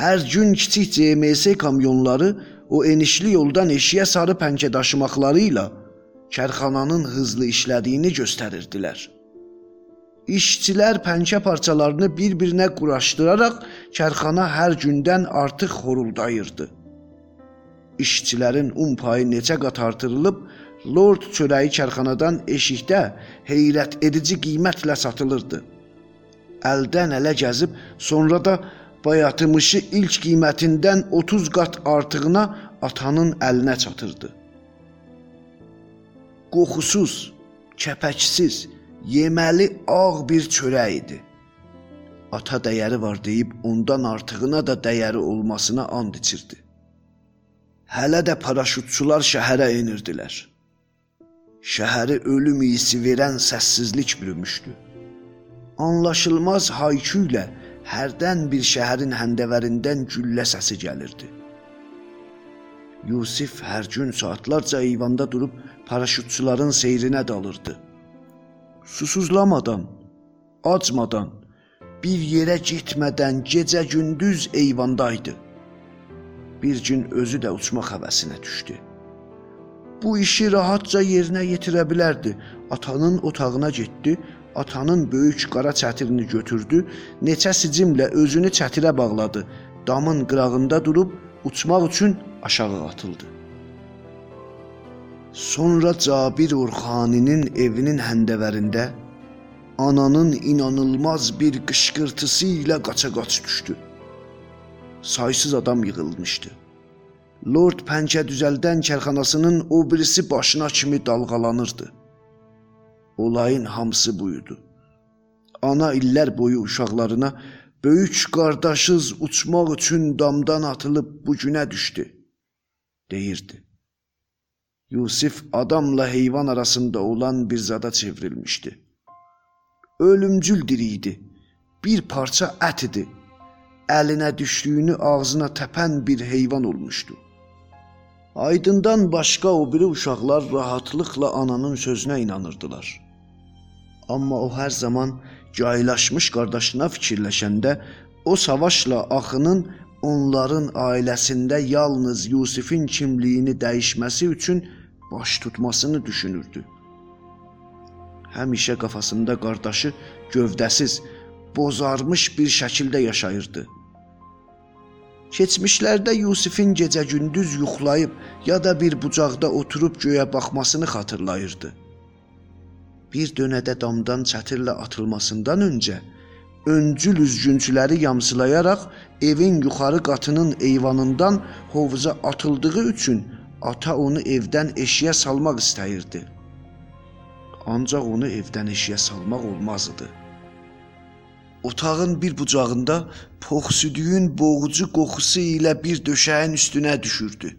Hər gün kiçik CMS kamyonları o enişli yoldan eşiyə sarı pəncə daşımaqları ilə kərxananın hızlı işlədiyini göstərirdilər. İşçilər pəncə parçalarını bir-birinə quraşdıraraq kərxana hər gündən artıq xoruldayırdı. İşçilərin un payı neçə qat artırılıb, Lord çörəyi kərxanadan eşikdə heyrət edici qiymətlə satılırdı. Əldən ələ gəzib, sonra da bayatmışı ilk qiymətindən 30 qat artığına atanın əlinə çatırdı. Qoxusuz, kəpəksiz, yeməli ağ bir çörək idi. Ata dəyəri var deyib ondan artığına da dəyəri olmasına and içirdi. Hələ də paraşütçular şəhərə enirdilər. Şəhəri ölüm iyisi verən səssizlik bürümüşdü. Anlaşılmaz hayküylə hərdən bir şəhərin həndəvərindən güllə səsi gəlirdi. Yusif hər gün saatlarca eyvanda durub paraşütçuların seyrinə dalırdı susuzlamadan, acmadan, bir yerə getmədən gecə-gündüz eyvandaydı. Bir gün özü də uçmaq həvəsinə düşdü. Bu işi rahatca yerinə yetirə bilərdi. Atanın otağına getdi, atanın böyük qara çətirini götürdü, neçə sicimlə özünü çətirə bağladı. Damın qırağında durub uçmaq üçün aşağı atıldı. Sonra Cabir Orxaninin evinin həndəvərində ananın inanılmaz bir qışqırtısı ilə qaça-qaç düşdü. Saysız adam yığılmışdı. Lord Pəncə düzəldən kərxanasının o birisi başına kimi dalğalanırdı. Olayın hamısı buydu. Ana illər boyu uşaqlarına böyük qardaşız uçmaq üçün damdan atılıb bu günə düşdü deyirdi. Yusif adamla heyvan arasında olan bir zada çevrilmişdi. Ölümcül diri idi. Bir parça ət idi. Əlinə düşdüyünü ağzına təpən bir heyvan olmuşdu. Aydından başqa o biri uşaqlar rahatlıqla ananın sözünə inanırdılar. Amma o hər zaman caylaşmış qardaşına fikirləşəndə o savaşla axının onların ailəsində yalnız Yusifin kimliyini dəyişməsi üçün baş tutmasını düşünürdü. Həmişə qafasında qardaşı gövdəsiz, bozarmış bir şəkildə yaşayırdı. Keçmişlərdə Yusifin gecə-gündüz yuxlayıb ya da bir bucaqda oturub göyə baxmasını xatırlayırdı. Bir dönədə damdan çətirlə atılmasından öncə öncül üzgüncüləri yamsılayaraq evin yuxarı qatının eyvanından hovuza atıldığı üçün Ata onu evdən eşiyə salmaq istəyirdi. Ancaq onu evdən eşiyə salmaq olmazdı. Otağın bir bucağında poxsüdüyün boğucu qoxusu ilə bir döşəyin üstünə düşürdü.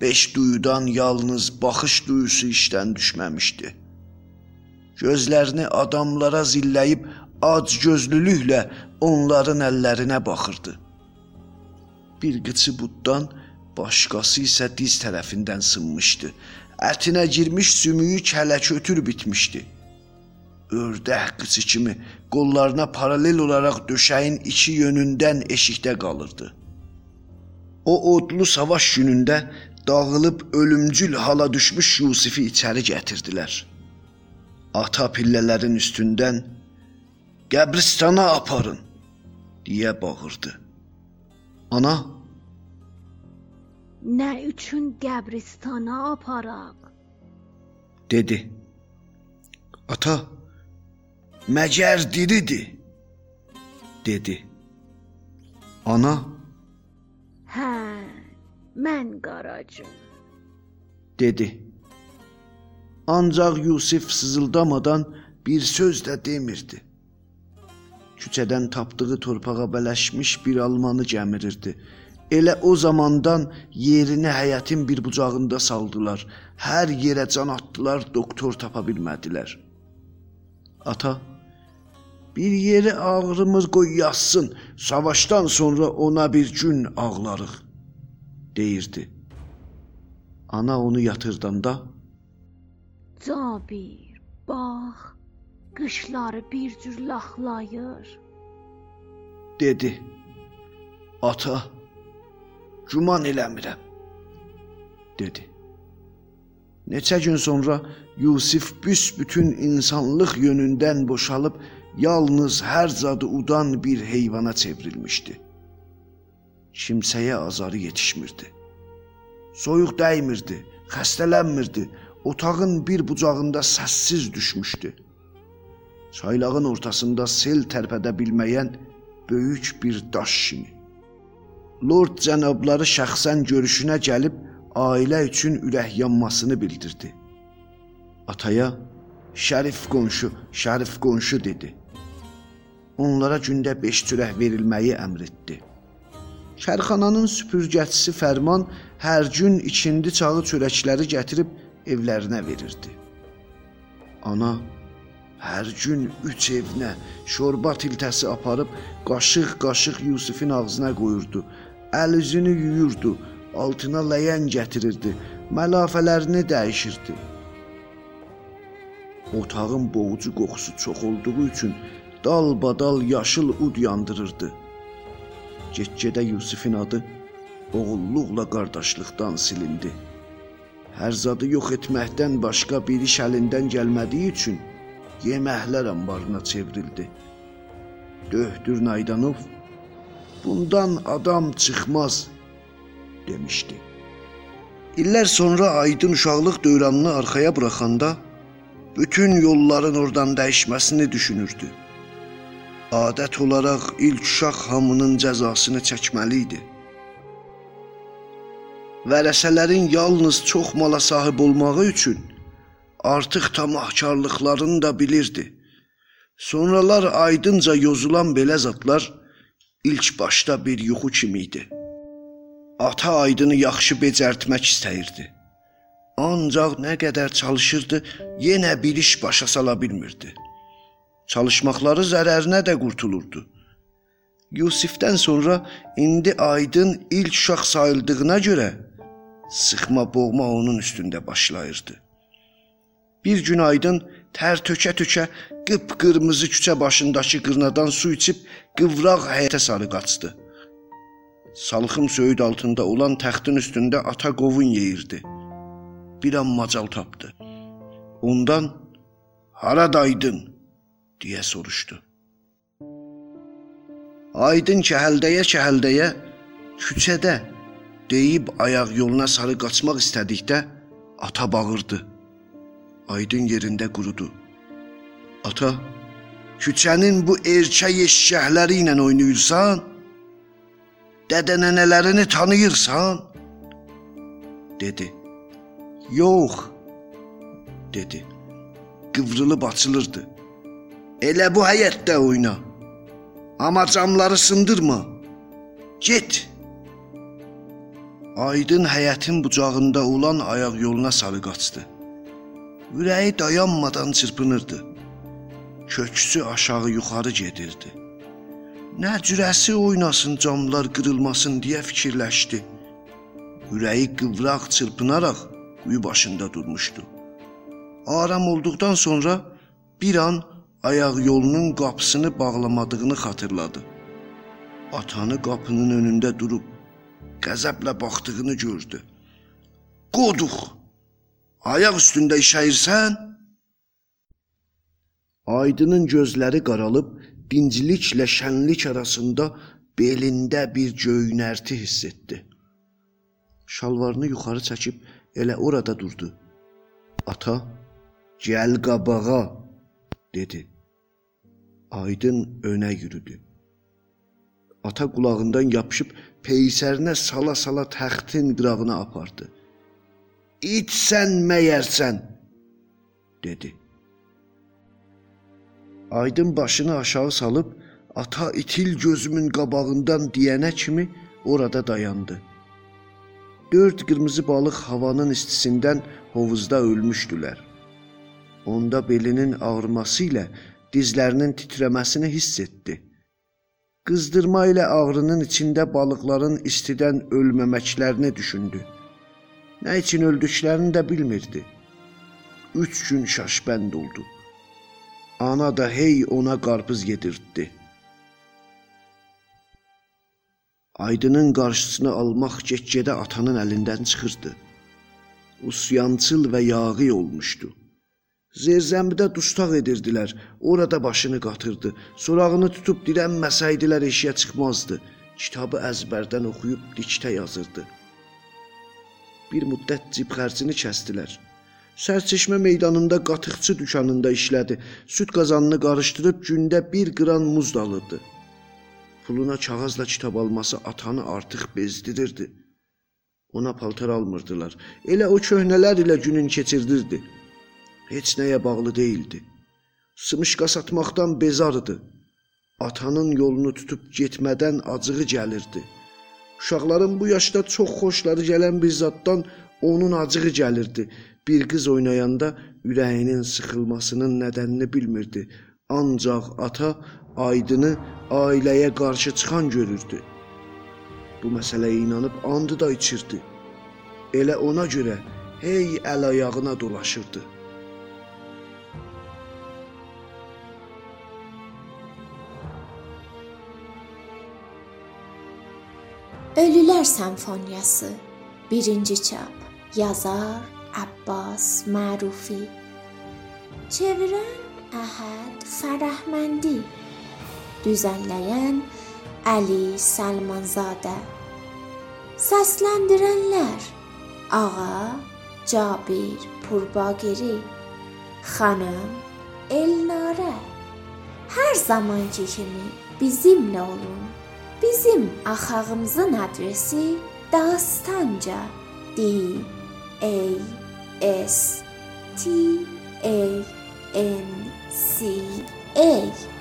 Beş duyudan yalnız baxış duyusu işdən düşməmişdi. Gözlərini adamlara zilləyib ac gözlülüklə onların əllərinə baxırdı. Bir qıçı buddan Başqası isə diz tərəfindən sınmışdı. Ətinə girmiş sümüyü kələ-kötür bitmişdi. Ördək qıçı kimi qollarına paralel olaraq döşəyin iki yönündən eşikdə qalırdı. O odlu savaş günündə dağılıb ölümcül hala düşmüş Yusifi içəri gətirdilər. Ata pillələrin üstündən qəbristana aparın deyə bağırdı. Ana Nə üçün qəbristana aparaq? dedi. Ata, məgər diridir? dedi. Ana, Hə, mən qaracım. dedi. Ancaq Yusif sızıldamadan bir söz də demirdi. Küçədən tapdığı torpağa bələşmiş bir almanı gəmirirdi. Elə o zamandan yerini həyətin bir bucağında saldılar. Hər yerə can atdılar, doktor tapa bilmədilər. Ata, bir yeri ağrımız qoy yazsın, savaşdan sonra ona bir gün ağlarıq, deyirdi. Ana onu yatırdanda, Cabir, bax, qışları bir cür laxlayır. dedi. Ata, güman eləmirəm, dedi. Neçə gün sonra Yusif büsbütün insanlıq yönündən boşalıb yalnız hər zadı udan bir heyvana çevrilmişdi. Kimsəyə azarı yetişmirdi. Soyuq dəymirdi, xəstələnmirdi. Otağın bir bucağında səssiz düşmüşdü. Çaylağın ortasında sel tərpədə bilməyən böyük bir daş kimi. Lord cənabları şəxsən görüşünə gəlib ailə üçün ürək yanmasını bildirdi. Ataya Şərif qonşu, Şərif qonşu dedi. Onlara gündə 5 çörək verilməyi əmr etdi. Şərxananın süpürgəçisi Fərman hər gün ikindi çağı çörəkləri gətirib evlərinə verirdi. Ana hər gün 3 evinə şorba tiltəsi aparıb qaşıq-qaşıq Yusifin ağzına qoyurdu. Əl üzünü yuyurdu, altına ləyən gətirirdi, məlafələrini dəyişirdi. Otağın boğucu qoxusu çox olduğu üçün dalbadal yaşıl ud yandırırdı. Get-gedə Yusifin adı oğulluqla qardaşlıqdan silindi. Hər zadı yox etməkdən başqa bir iş əlindən gəlmədiyi üçün yeməklər anbarına çevrildi. Döhdür Naydanov bundan adam çıxmaz demişdi. İllər sonra Aydın uşaqlıq dövrünü arxaya buraxanda bütün yolların oradan dəyişməsini düşünürdü. Adət olaraq ilk uşaq hamının cəzasını çəkməli idi. Vərəsələrin yalnız çox mala sahib olmağı üçün artıq tamahkarlıqlarını da bilirdi. Sonralar aydınca yozulan belə zatlar ilk başda bir yuxu kimi idi. Ata aydını yaxşı becərtmək istəyirdi. Ancaq nə qədər çalışırdı, yenə bir iş başa sala bilmirdi. Çalışmaqları zərərinə də qurtulurdu. Yusifdən sonra indi Aydın ilk uşaq sayıldığına görə sıxma boğma onun üstündə başlayırdı. Bir gün Aydın tər tökə-tökə qıpqırmızı küçə başındakı qırnadan su içib qıvraq həyətə sarı qaçdı. Salxım söyüd altında olan təxtin üstündə ata qovun yeyirdi. Bir an macal tapdı. Ondan "Haradaydın?" deyə soruşdu. Aydın kəhəldəyə-kəhəldəyə küçədə deyib ayaq yoluna sarı qaçmaq istədikdə ata bağırdı. Aydın yerində qurudu. Ata, küçənin bu erkək eşşəkləri ilə oynayırsan? Dədənənələrini tanıyırsan? dedi. Yox, dedi. Qıvrılıb açılırdı. Elə bu həyətdə oyna. Amma camları sındırma. Get. Aydın həyətin bucağında olan ayaq yoluna sarı qaçdı. Ürəyi dayanmadan çırpınırdı. Köksü aşağı yuxarı gedirdi. Nə cürəsi oynasın camlar qırılmasın deyə fikirləşdi. Ürəyi qıvraq çırpınaraq quyu başında durmuşdu. Aram olduqdan sonra bir an ayaq yolunun qapısını bağlamadığını xatırladı. Atanı qapının önündə durub qəzəblə baxdığını gördü. Qoduq. Ayaq üstündə işəyirsən? Aydının gözləri qaralıb dincliklə şənlik arasında belində bir göynərti hiss etdi. Şalvarını yuxarı çəkib elə orada durdu. Ata, gəl qabağa, dedi. Aydın önə yürüdü. Ata qulağından yapışıb peysərinə sala-sala təxtin qırağına apardı. "İtsən məyərsən?" dedi. Aydın başını aşağı salıb ata itil gözümün qabağından deyənə kimi orada dayandı. Dörd qırmızı balıq havanın istisindən hovuzda ölmüşdülər. Onda belinin ağrıması ilə dizlərinin titrəməsini hiss etdi. Qızdırma ilə ağrının içində balıqların istidən ölməməklərini düşündü. Nə üçün öldüklərini də bilmirdi. Üç gün şaşbənd oldu. Ana da hey ona qarpız yedirtdi. Aydının qarşısını almaq get-gedə atanın əlindən çıxırdı. Usyançıl və yağlı olmuşdu. Zerzəmbidə dustaq edirdilər. Orada başını qatırdı. Sorağını tutub dirənməsəydilər eşiyə çıxmazdı. Kitabı əzbərdən oxuyub dikdə yazırdı. Bir müddət cib xərcini kəsdilər. Sərçeşmə meydanında qatıqçı dükanında işlədi. Süd qazanını qarışdırıb gündə 1 qram muz alırdı. Puluna kağızla kitab alması atanı artıq bezdirirdi. Ona paltar almırdılar. Elə o köhnələr ilə günün keçirdirdi. Heç nəyə bağlı değildi. Sımışqa satmaqdan bezardı. Atanın yolunu tutub getmədən acığı gəlirdi. Uşaqların bu yaşda çox xoşları gələn bir zaddan onun acığı gəlirdi. Bir qız oynayanda ürəyinin sıxılmasının nədənini bilmirdi. Ancaq ata Aydını ailəyə qarşı çıxan görürdü. Bu məsələyə inanıb andı da içirdi. Elə ona görə hey əl ayağına dolaşırdı. Senfoniyası 1-ci çap Yazar Abbas Marufi. Çevirən Əhəd Fərəhməndi Düzənləyən Əli Salmanzadə Səsləndirənlər Ağa Cabir Purbagiri Xanım Elnarə Hər zamanki kimi bizimlə olun. Bizim axağımızın adresi Dastanca. D A S T A N C A